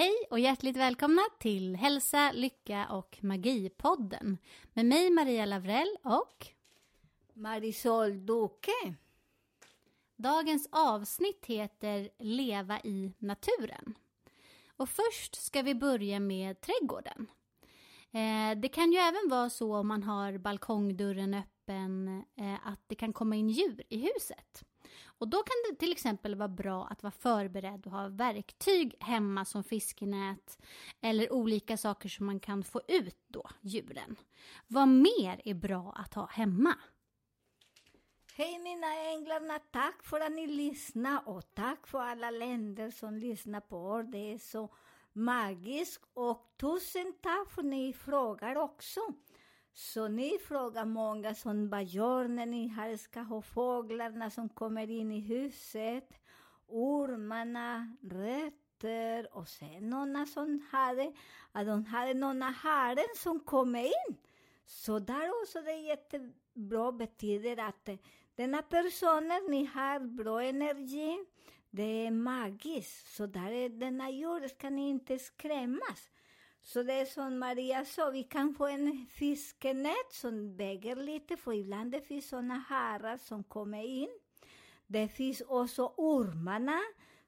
Hej och hjärtligt välkomna till Hälsa, Lycka och Magi-podden med mig Maria Lavrell och Marisol Duque. Dagens avsnitt heter Leva i naturen. Och först ska vi börja med trädgården. Eh, det kan ju även vara så om man har balkongdörren öppen eh, att det kan komma in djur i huset. Och då kan det till exempel vara bra att vara förberedd och ha verktyg hemma som fiskenät eller olika saker som man kan få ut då djuren. Vad mer är bra att ha hemma? Hej mina änglarna, tack för att ni lyssnar och tack för alla länder som lyssnar på oss. Det är så magiskt och tusen tack för att ni frågar också. Så ni frågar många som vad gör när ni här ska ha fåglarna som kommer in i huset, ormarna, rötter och sen några som hade, att de hade några haren som kommer in. Så där också det är jättebra betyder att denna personen, ni har bra energi, det är magiskt. Så där är denna jord, ska ni inte skrämmas. Så det är som Maria sa, vi kan få en fiskenät som väger lite, för ibland det finns sådana harar som kommer in. Det finns också ormarna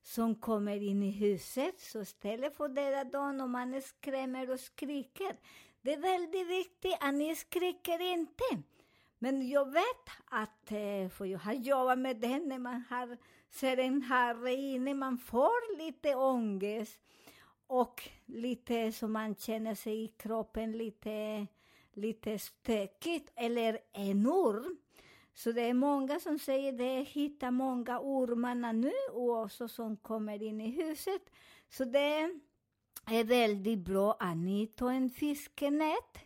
som kommer in i huset, så istället för att döda dem och man skrämmer och skriker, det är väldigt viktigt att ni skriker inte. Men jag vet att, eh, för jag har jobbat med det, när man har, ser en harre inne, man får lite ångest och lite så man känner sig i kroppen lite, lite stökigt, eller en orm. Så det är många som säger det, hitta många ormarna nu och också som kommer in i huset. Så det är väldigt bra att ni tar en fiskenät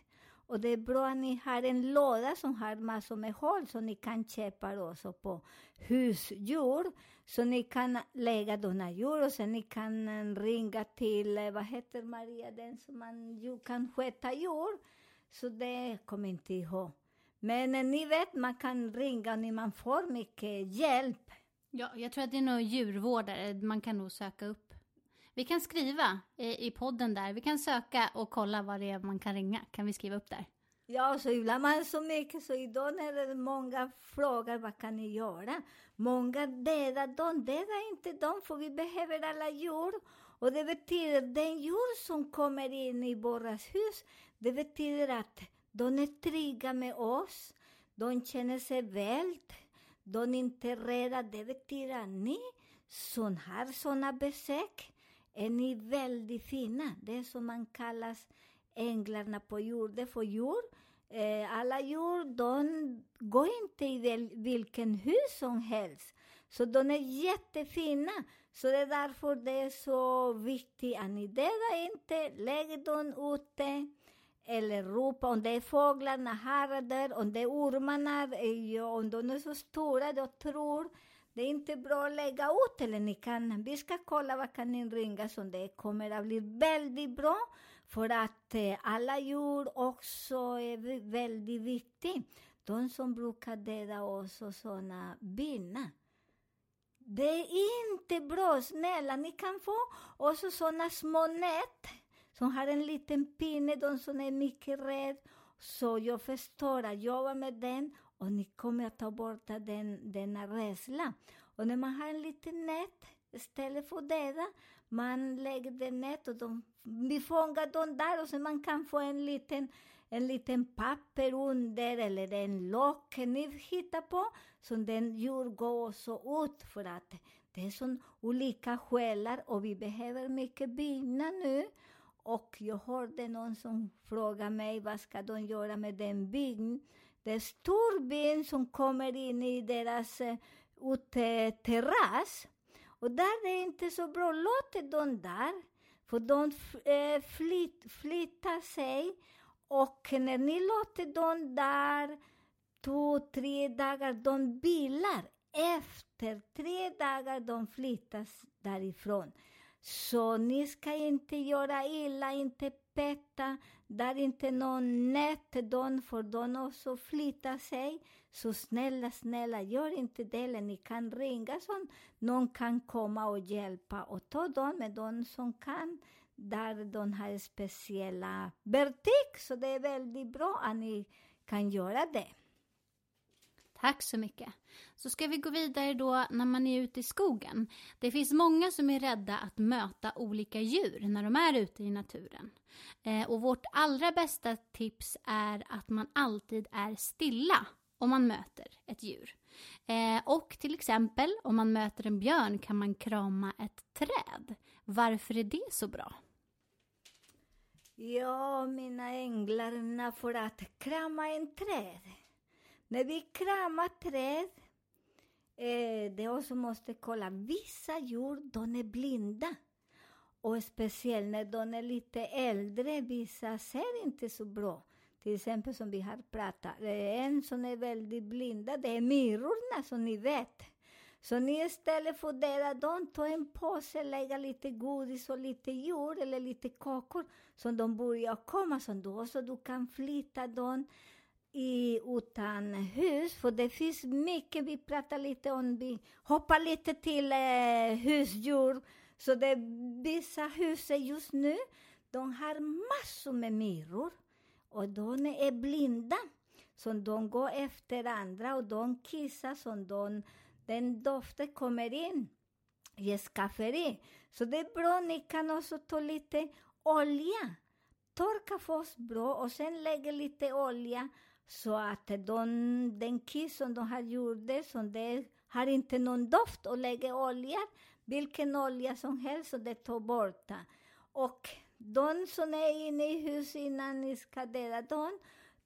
och det är bra att ni har en låda som har massor med hål så ni kan köpa också på husdjur. Så ni kan lägga dina djur och sen ni kan ringa till, vad heter Maria, den som man ju kan sköta djur. Så det kommer inte ihåg. Men ni vet, man kan ringa när man får mycket hjälp. Ja, jag tror att det är någon djurvårdare, man kan nog söka upp. Vi kan skriva i, i podden där, vi kan söka och kolla vad det är man kan ringa. Kan vi skriva upp där? Ja, så ibland man så mycket, så idag när det många frågar vad kan ni göra? Många dödar dem, döda inte dem, för vi behöver alla djur. Och det betyder den djur som kommer in i våra hus, det betyder att de är trygga med oss, de känner sig väl, de är inte rädda. Det betyder att ni som har sådana besök, är ni väldigt fina. Det är som man kallas änglarna på jorden. För djur, eh, alla djur, de går inte i vilken hus som helst. Så de är jättefina. Så det är därför det är så viktigt att ni dödar inte, lägg dem ute eller ropa om det är fåglarna, harar om det är ormarna, eh, om de är så stora, de tror det är inte bra att lägga ut, eller ni kan, vi ska kolla vad kan ni ringa som det kommer att bli väldigt bra, för att eh, alla djur också är väldigt viktiga. De som brukar döda oss och sådana bina. Det är inte bra, snälla, ni kan få också sådana små nät som har en liten pinne, de som är mycket rädda. Så jag förstår att jobba med den och ni kommer att ta bort den, denna rädsla. Och när man har en liten nät, istället för döda, man lägger det nät och de, vi fångar dem där och så man kan få en liten, en liten papper under eller en lock ni hittar på, som den djur går så ut för att det är så olika själar och vi behöver mycket bina nu. och jag hörde någon som frågade mig vad ska de göra med den byn. Det är stor bin som kommer in i deras eh, uh, uteterrass. Och där är det inte så bra, låt dem där. För de eh, flyt, flyttar sig och när ni låter dem där två, tre dagar, de bilar. Efter tre dagar de flyttas därifrån. Så ni ska inte göra illa, inte peta, där inte någon nät, dem, för de också flytta sig. Så snälla, snälla, gör inte det, eller ni kan ringa så någon kan komma och hjälpa och ta dem med de som kan, där de har speciella vertik. Så det är väldigt bra att ni kan göra det. Tack så mycket. Så ska vi gå vidare då när man är ute i skogen. Det finns många som är rädda att möta olika djur när de är ute i naturen. Eh, och vårt allra bästa tips är att man alltid är stilla om man möter ett djur. Eh, och till exempel om man möter en björn kan man krama ett träd. Varför är det så bra? Ja, mina änglar, för att krama en träd när vi kramar träd, eh, det också måste kolla, vissa djur, de är blinda. Och speciellt när de är lite äldre, vissa ser inte så bra. Till exempel som vi har pratat, det är en som är väldigt blinda, det är myrorna som ni vet. Så ni istället funderar, de tar ta en påse, lägger lite godis och lite jord eller lite kakor som de börjar komma, så då så du kan flytta dem i, utan hus, för det finns mycket, vi pratar lite om, vi hoppar lite till eh, husdjur, så det vissa hus just nu, de har massor med myror och de är blinda. Så de går efter andra och de kissar som de, den doften kommer in i skafferi. Så det är bra, ni kan också ta lite olja. Torka först bra och sen lägga lite olja så att de, den kiss som de har gjort, som det har inte någon doft och lägger olja, vilken olja som helst, och det tar bort. Och de som är inne i huset innan ni ska dela dem,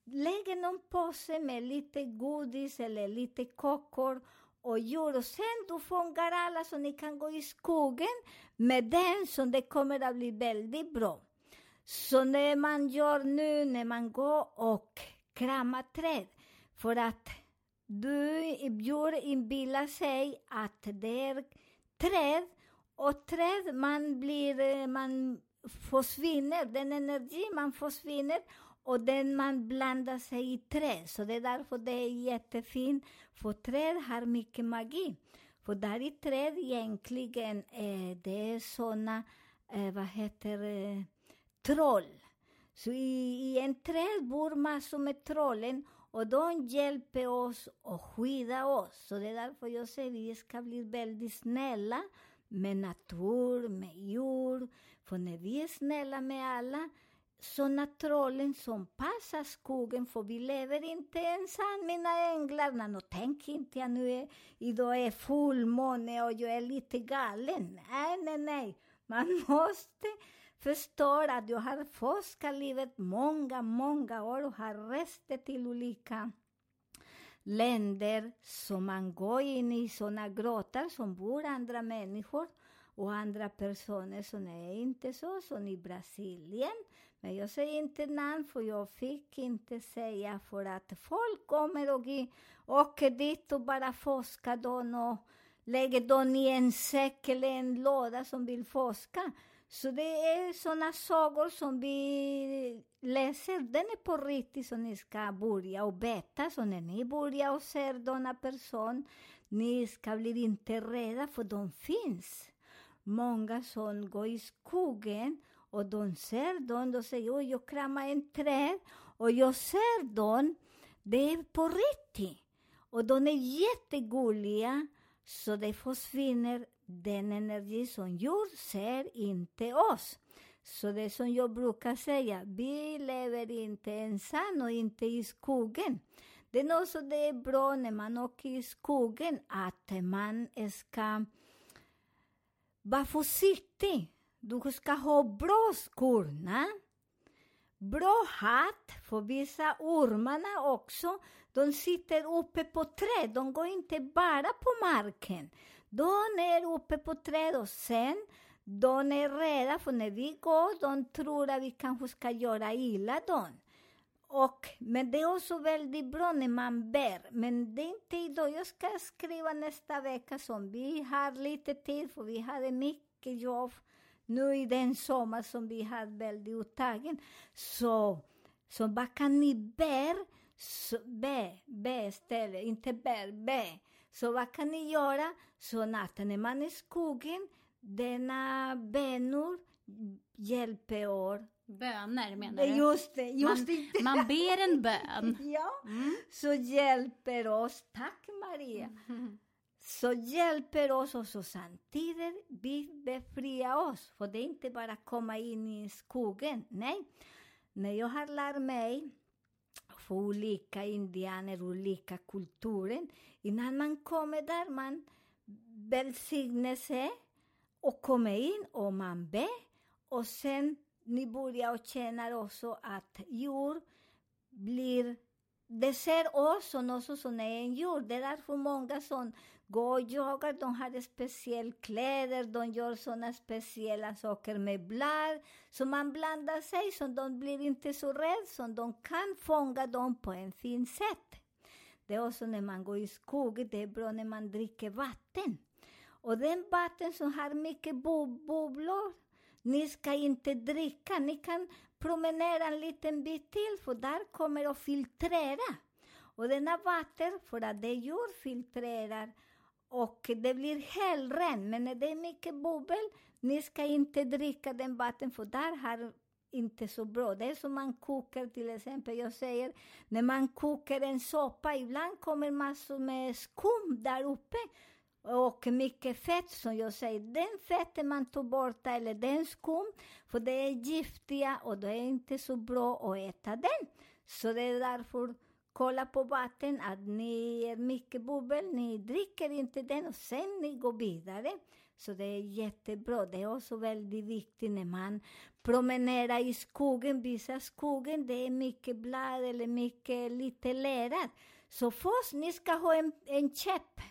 lägger någon påse med lite godis eller lite kakor och djur. Och sen du fångar alla så ni kan gå i skogen med den, så det kommer att bli väldigt bra. Så när man gör nu, när man går och krama träd. För att du, djur inbillar sig att det är träd och träd, man blir, eh, man försvinner, den energi man försvinner och den man blandar sig i träd. Så det är därför det är jättefint, för träd har mycket magi. För där i träd egentligen, eh, det är såna, eh, vad heter eh, troll. Så i, i en träd bor massor med trollen och de hjälper oss och skyddar oss. Så det är därför jag säger att vi ska bli väldigt snälla med natur, med djur. För när vi är snälla med alla, såna trollen som passar skogen, för vi lever inte ensam, mina änglar. No, tänk inte att nu är, idag är e fullmåne och jag är lite galen. Nej, nej, nej. Man måste förstår att jag har forskat livet många, många år och har rest till olika länder som man går in i såna grottor som bor andra människor och andra personer som är inte så, som i Brasilien. Men jag säger inte namn, för jag fick inte säga för att folk kommer och åker dit och bara forskar dem och lägger dem i en säck eller en låda som vill forska. Så det eh, är såna sagor som vi läser, den är på riktigt så ni ska börja och beta. Så när ni börjar och ser denna person, ni ska bli inte rädda för de finns. Många som går i skogen och de ser dem, de säger oj, jag kramar en träd och jag ser dem, det är på riktigt. Och de är jättegulliga, så det försvinner den energi som jord ser inte oss. Så det som jag brukar säga, vi lever inte ensam och inte i skogen. Det är också det är bra när man åker i skogen att man ska vara försiktig. du ska ha bra skor. na? Bra hatt, för vissa ormarna också, de sitter uppe på träd, de går inte bara på marken. De är uppe på träd och sen de är rädda för när vi går, de tror att vi kanske ska göra illa dem. Och, men det är också väldigt bra när man ber. Men det är inte idag. Jag ska skriva nästa vecka som vi har lite tid, för vi hade mycket jobb nu i den sommar som vi har väldigt uttagen. Så, så vad kan ni ber? Så, be, be istället, inte ber, be. Så vad kan ni göra? Så natten när man är i skogen, denna bönor hjälper er Böner menar du? Just det, just man, det. man ber en bön. ja, Mm. så hjälper oss. Tack Maria. Så hjälper oss och så samtidigt vi befriar oss. För det är inte bara att komma in i skogen. Nej. När jag har lärt mig för olika indianer, olika kulturer. Innan man kommer där, man välsignar sig och kommer in och man ber. Och sen ni börjar och känna också att djur blir... Det ser oss som också som är en djur. Det är därför många som Gå och jaga, de har speciella kläder, de gör sådana speciella saker med blad. Så man blandar sig så de blir inte så rädda, så de kan fånga dem på en fin sätt. Det är också när man går i skogen, det är bra när man dricker vatten. Och den vatten som har mycket bubblor, ni ska inte dricka. Ni kan promenera en liten bit till, för där kommer att filtrera. Och denna vatten, för att det gör filtrerar, och det blir helren. Men när det är mycket bubbel, ni ska inte dricka den vatten, för där har inte så bra. Det är som man kokar till exempel, jag säger, när man kokar en soppa, ibland kommer massor med skum där uppe och mycket fett, som jag säger. Den fetten man tar bort, eller den skum, för det är giftiga och det är inte så bra att äta den. Så det är därför, kolla på vatten, att ni är mycket bubbel, ni dricker inte den och sen ni går vidare. Så det är jättebra. Det är också väldigt viktigt när man promenerar i skogen, vissa skogen, det är mycket blad eller mycket lite lera. Så först, ni ska ha en, en käpp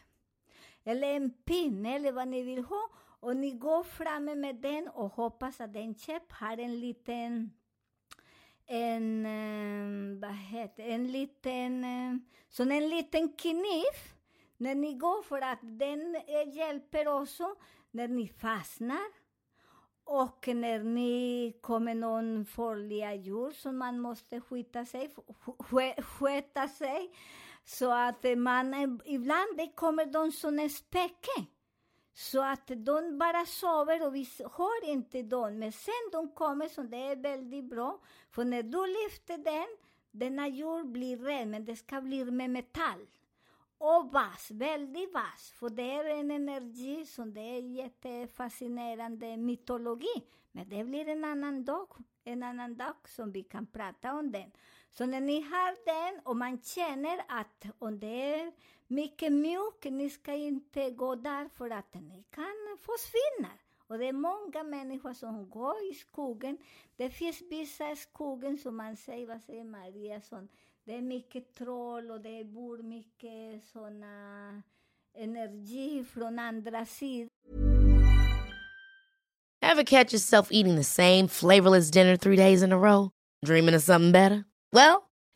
eller en pinne eller vad ni vill ha. Och ni går framme med den och hoppas att den käpp har en liten en, eh, vad heter en liten, eh, som en liten kniv när ni går för att den eh, hjälper också när ni fastnar och när ni kommer någon farliga djur som man måste skjuta sig, sköta sig. Så att man, eh, ibland det kommer de som en späcke. Så att de bara sover och vi hör inte dem. Men sen de kommer, så det är väldigt bra. För när du lyfter den, denna jord blir ren, men det ska bli med metall. Och vass, väldigt vass. För det är en energi som det är jättefascinerande mytologi. Men det blir en annan dag, en annan dag som vi kan prata om den. Så när ni har den och man känner att om det är mycket mjuk, ni ska inte gå där för att ni kan försvinna. Och det är många människor som går i skogen. Det finns vissa skogen som man säger, vad säger Maria, som, det är mycket troll och det bor mycket såna energi från andra sidan. Have catch yourself eating the same flavorless dinner three days in a row? Dreaming of something better? Well,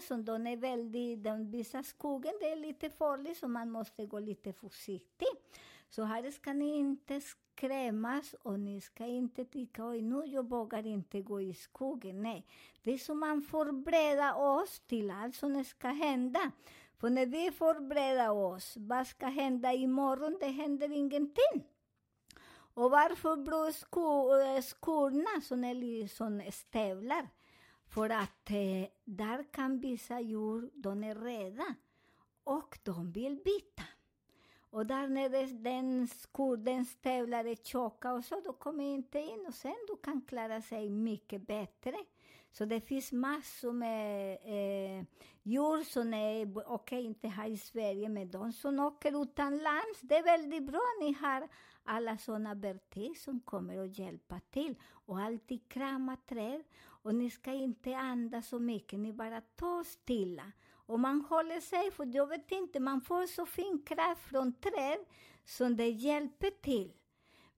Som de är väldigt, den vissa skogen det är lite farligt så man måste gå lite försiktigt. Så här ska ni inte skrämmas och ni ska inte tycka oj nu jag vågar inte gå i skogen. Nej, det är som man förbereder oss till allt som ska hända. För när vi förbereder oss, vad ska hända imorgon? Det händer ingenting. Och varför blir eh, skorna som är som stövlar? För att eh, där kan vissa djur, de är rädda och de vill bita. Och där nere den skor, den är tjocka och så, då kommer inte in och sen du kan klara sig mycket bättre. Så det finns massor med eh, djur som är okej, okay, inte här i Sverige, men de som åker utomlands, det är väldigt bra. Ni har alla sådana verktyg som kommer och hjälpa till. Och alltid krama träd. Och ni ska inte andas så mycket, ni bara tar stilla. Och man håller sig, för jag vet inte, man får så fin kraft från träd som det hjälper till.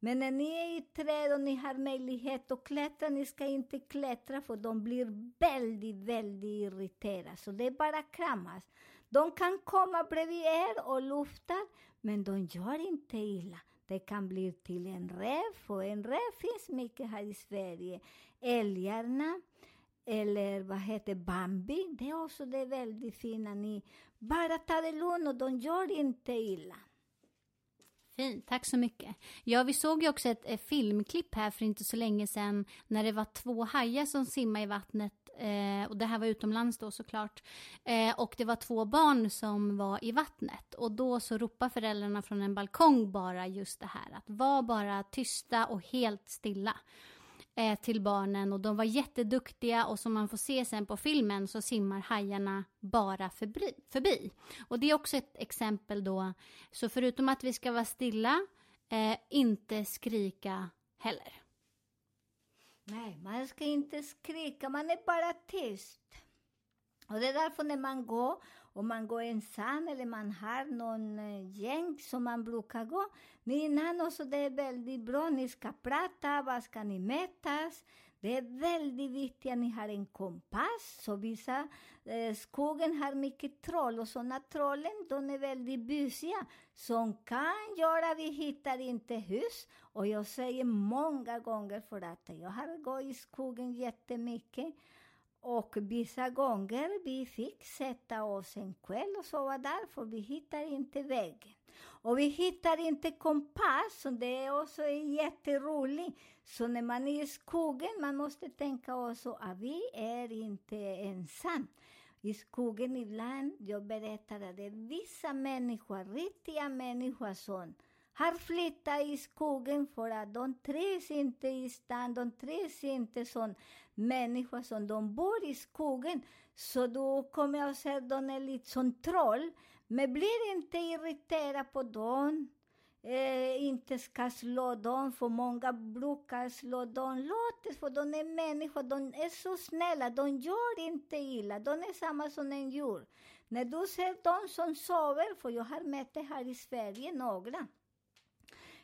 Men när ni är i träd och ni har möjlighet att klättra, ni ska inte klättra för de blir väldigt, väldigt irriterade. Så det är bara kramas. De kan komma bredvid er och lufta, men de gör inte illa. Det kan bli till en räv, och en räv finns mycket här i Sverige. Älgarna, eller vad heter Bambi, det är också det väldigt fina. Ni bara tar det lugnt och de gör inte illa. Fint, tack så mycket. Ja, vi såg ju också ett, ett filmklipp här för inte så länge sedan när det var två hajar som simmade i vattnet Eh, och det här var utomlands då såklart. Eh, och det var två barn som var i vattnet. Och då så ropar föräldrarna från en balkong bara just det här. Att var bara tysta och helt stilla eh, till barnen. Och de var jätteduktiga och som man får se sen på filmen så simmar hajarna bara förbi. förbi. Och det är också ett exempel då. Så förutom att vi ska vara stilla, eh, inte skrika heller. Nej, man ska inte skrika, man är bara tyst. Och det är därför när man går, om man går ensam eller man eh, eh, har någon gäng som man brukar gå, ni innan också det är väldigt bra, ni ska prata, vad ska ni mätas? Det är väldigt viktigt att ni har en kompass. Så vissa, eh, skogen har mycket troll och sådana trollen, de är väldigt busiga. Som kan göra, vi hittar inte hus. Och jag säger många gånger för att jag har gått i skogen jättemycket. Och vissa gånger vi fick sätta oss en kväll och sova där, för vi hittar inte vägen. Och vi hittar inte kompass, och det är också jätteroligt. Så när man är i skogen, man måste tänka också att vi är inte ensamma. I skogen ibland, jag berättar att det är vissa människor, riktiga människor som har flyttat i skogen för att de trivs inte i stan, de trivs inte som människor som de bor i skogen. Så då kommer jag att säga att de är lite som troll, men blir inte irriterad på dem. Eh, inte ska slå dem, för många brukar slå dem. Låt det, för de är människor, de är så snälla, de gör inte illa. De är samma som en djur. När du ser dem som sover, för jag har mött det här i Sverige, några.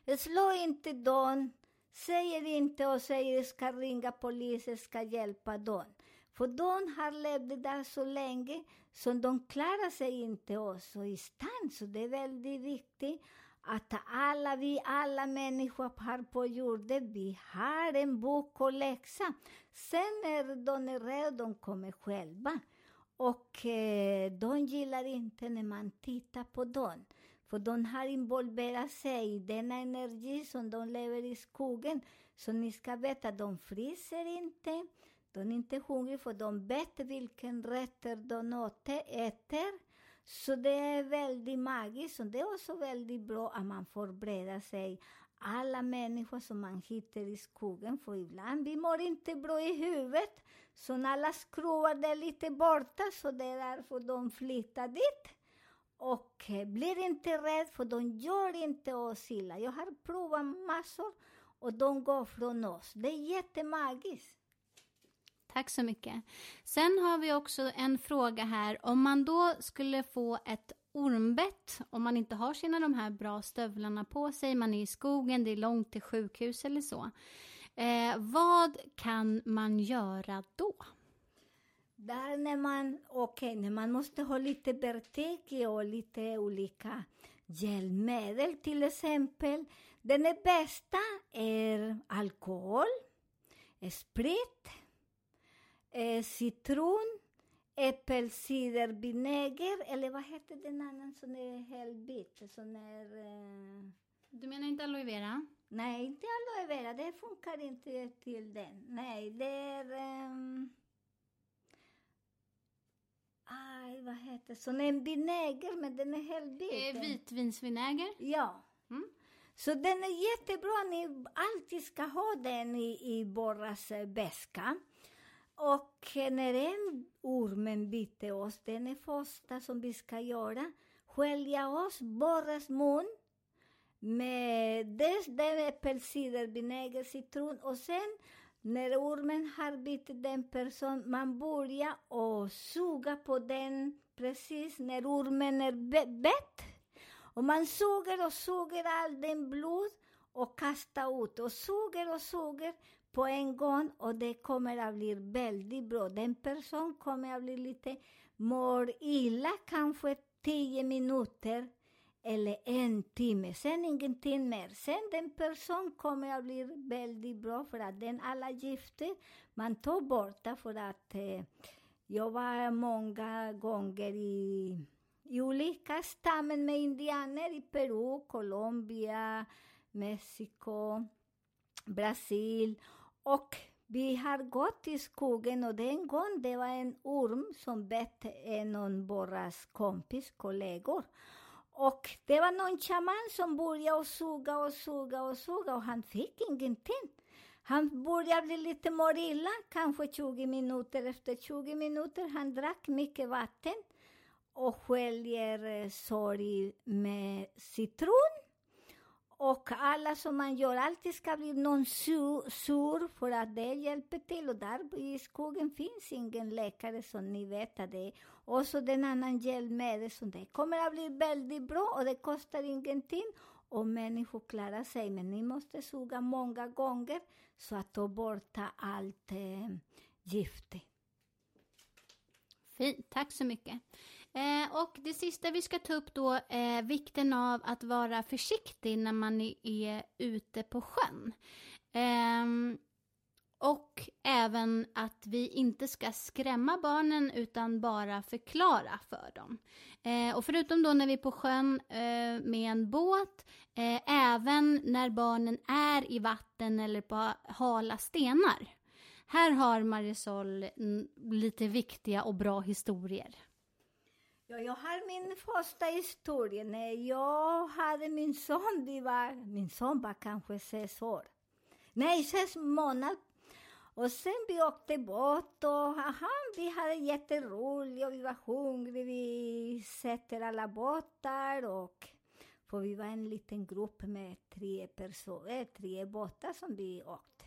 Eh, slå inte dem, säger inte och säger ska ringa polisen, ska hjälpa dem. För de har levt där så länge så de klarar sig inte också i stan. Så det är väldigt viktigt att alla vi, alla människor här på jorden, vi har en bok och läxa. Sen när de är rädda, de kommer själva. Och eh, de gillar inte när man tittar på dem. För de har involverat sig i denna energi som de lever i skogen. Så ni ska veta, de fryser inte. De är inte hungriga för de vet vilken rätter de äter. Så det är väldigt magiskt och det är också väldigt bra att man förbereder sig. Alla människor som man hittar i skogen, för ibland vi mår inte bra i huvudet. Så när alla skruvar är lite borta, så det är därför de flyttar dit. Och blir inte rädd, för de gör inte oss illa. Jag har provat massor och de går från oss. Det är jättemagiskt. Tack så mycket. Sen har vi också en fråga här. Om man då skulle få ett ormbett, om man inte har sina de här bra stövlarna på sig, man är i skogen, det är långt till sjukhus eller så. Eh, vad kan man göra då? Där när man, okej, när man måste ha lite vertige och lite olika hjälpmedel till exempel. Den bästa är alkohol, sprit, eh, citron, äppelcidervinäger, eller vad heter den annan som är helbit? Som är... Eh, Du menar inte aloe vera? nej, inte aloe vera, det funkar inte till den. Nej, det är... ehm, aj, vad heter? Som en vinäger, men den är helbit. Eh, vitvinsvinäger? Ja. Mm. Så den är jättebra, ni alltid ska ha den i, i borras eh, väska. Och när en ormen biter oss, den är första som vi ska göra, skölja oss, borras mun med dels den äppelcidervinäger, citron och sen när ormen har bitit den person, man börjar och suga på den precis när ormen är bett. Och man suger och suger all den blod och kastar ut och suger och suger på en gång och det kommer att bli väldigt bra. Den person kommer att bli lite mår illa, kanske tio minuter eller en timme, sen ingenting mer. Sen den person kommer att bli väldigt bra för att den alla gifter man tar bort för att eh, jag var många gånger i, i olika stammen med indianer i Peru, Colombia, Mexiko, Brasil och vi har gått i skogen och den gången det var en orm som bett en av våra kompis, kollegor. Och det var någon shaman som började suga och suga och suga och han fick ingenting. Han började bli lite mår illa, kanske 20 minuter. Efter 20 minuter han drack mycket vatten och sköljer eh, sorg med citron. Och alla som man gör, alltid ska bli någon sur, sur för att det hjälper till. Och där i skogen finns ingen läkare som ni vet att det är. Och så den annan hjälpmedel som det kommer att bli väldigt bra och det kostar ingenting. Och människor klarar sig, men ni måste suga många gånger så att ta bort allt eh, gift. Fint, tack så mycket. Eh, och det sista vi ska ta upp då är vikten av att vara försiktig när man är, ute på sjön. Eh, och även att vi inte ska skrämma barnen utan bara förklara för dem. Eh, och förutom då när vi är på sjön eh, med en båt, eh, även när barnen är i vatten eller på hala stenar. Här har Marisol lite viktiga och bra historier. Ja, jag har min första historia. När jag hade min son, vi var, min son var kanske sex år. Nej, sex månader. Och sen vi åkte båt och aha, vi hade jätteroligt och vi var hungriga. Vi sätter alla båtar och för vi var en liten grupp med tre personer, eh, tre båtar som vi åkte.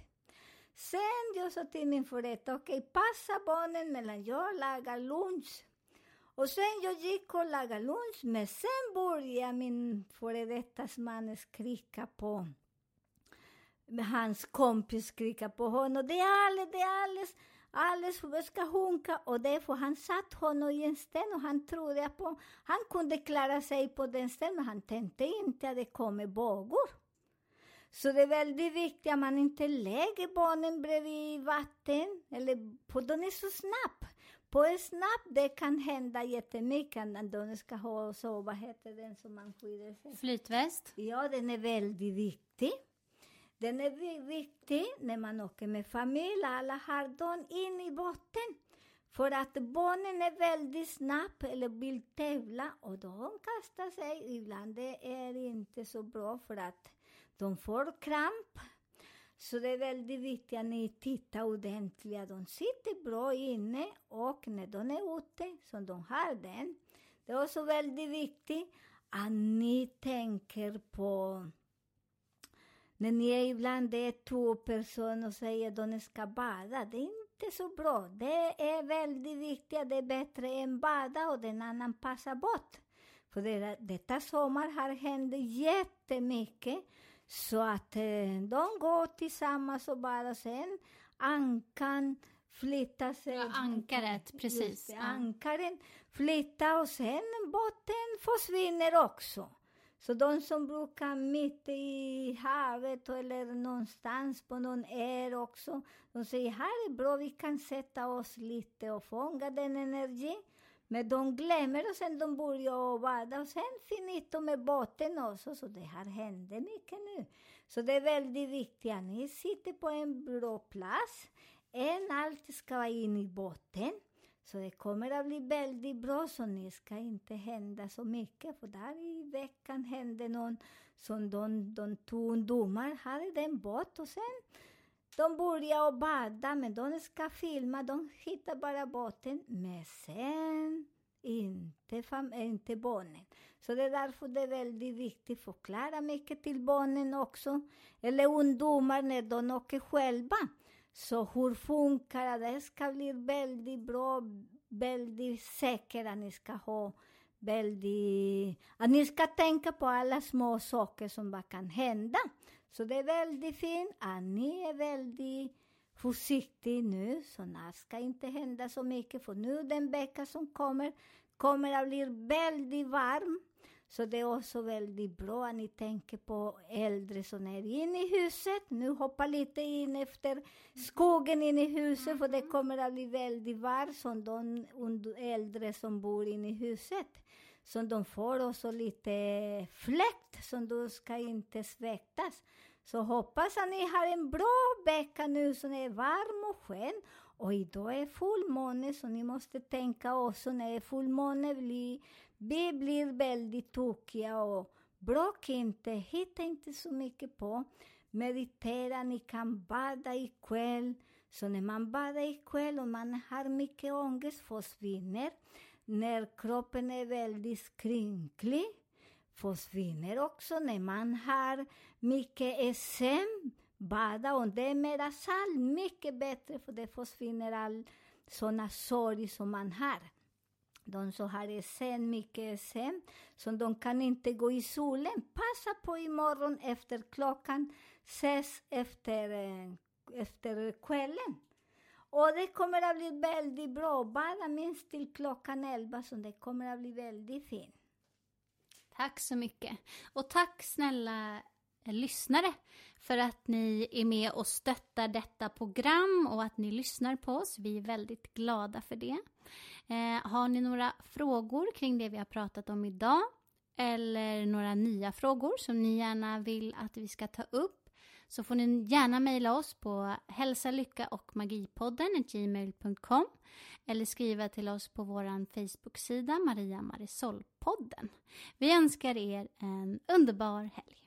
Sen jag sa till min före okej, okej, passa barnen medan jag lagar lunch. Och sen jag gick och lagade lunch, men sen började min före detta man skrika på hans kompis skrika på honom. Det är alldeles, det är alldeles, alldeles ska sjunka. Och därför han satt honom i en sten och han trodde att han kunde klara sig på den stenen, men han tänkte inte att det kommer vågor. Så det är väldigt viktigt att man inte lägger barnen bredvid vatten, eller för de är så snabb. På en snabb det kan hända jättemycket när de ska ha, så vad heter den som man skyddar sig? Flytväst. Ja, den är väldigt viktig. Den är vi- viktig när man åker med familj. Alla har dem in i båten. För att barnen är väldigt snabba eller vill tävla och de kastar sig. Ibland det är inte så bra för att de får kramp. Så det är väldigt viktigt att ni tittar ordentligt. De sitter bra inne och när de är ute, som de har den. Det är också väldigt viktigt att ni tänker på när ni är ibland det är två personer och säger att de ska bada, det är inte så bra. Det är väldigt viktigt, att det är bättre än bada och den annan passar bort. För det, detta sommar har hänt jättemycket så att eh, de går tillsammans och bara sen ankan flyttar sig. Ja, ankaret, precis. Just. Ankaren flyttar och sen båten försvinner också. Så de som brukar mitt i havet eller någonstans på någon ö också, de säger här är bra, vi kan sätta oss lite och fånga den energin. Men de glömmer och sen de börjar bada och sen finito med båten också. Så det har hänt mycket nu. Så det är väldigt viktigt att ni sitter på en bra plats. En allt ska vara in i båten. Så det kommer att bli väldigt bra, så ni ska inte hända så mycket. För där i veckan hände någon som de, de två ungdomar, hade en båt och sen de börjar och bada, men de ska filma, de hittar bara båten, men sen inte, fam- eh, inte barnen. Så det är därför det är väldigt viktigt att förklara mycket till barnen också, eller ungdomar när de åker själva. Så hur funkar det? Det ska bli väldigt bra, väldigt säkert att ni ska ha väldigt... Att ni ska tänka på alla små saker som bara kan hända. Så det är väldigt fint ni är väldigt försiktiga nu, så det ska inte hända så mycket, för nu den vecka som kommer, kommer att bli väldigt varm. Så det är också väldigt bra att ni tänker på äldre som är inne i huset. Nu hoppa lite in efter skogen in i huset, för det kommer att bli väldigt varmt, som de äldre som bor inne i huset. Så de får också lite fläkt, som du ska inte svettas. Så hoppas att ni har en bra vecka nu som är varm och skön. Och idag är fullmåne, så ni måste tänka också när det är fullmåne blir vi blir väldigt tokiga och bråka inte, hitta inte så mycket på. Meditera, ni kan bada ikväll. Så när man badar ikväll och man har mycket ångest försvinner. När kroppen är väldigt skrynklig försvinner också. När man har mycket SM, bada och det är mera salt, mycket bättre för det försvinner all sådana sorg som man har. De som har SM, mycket SM, så de kan inte gå i solen. Passa på imorgon efter klockan ses efter, eh, efter kvällen. Och det kommer att bli väldigt bra. Bara minst till klockan 11, så det kommer att bli väldigt fint. Tack så mycket. Och tack snälla eh, lyssnare för att ni är med och stöttar detta program och att ni lyssnar på oss. Vi är väldigt glada för det. Eh, har ni några frågor kring det vi har pratat om idag eller några nya frågor som ni gärna vill att vi ska ta upp så får ni gärna mejla oss på hälsa, lycka och magipodden gmail.com eller skriva till oss på vår Facebook-sida Maria Marisol-podden. Vi önskar er en underbar helg.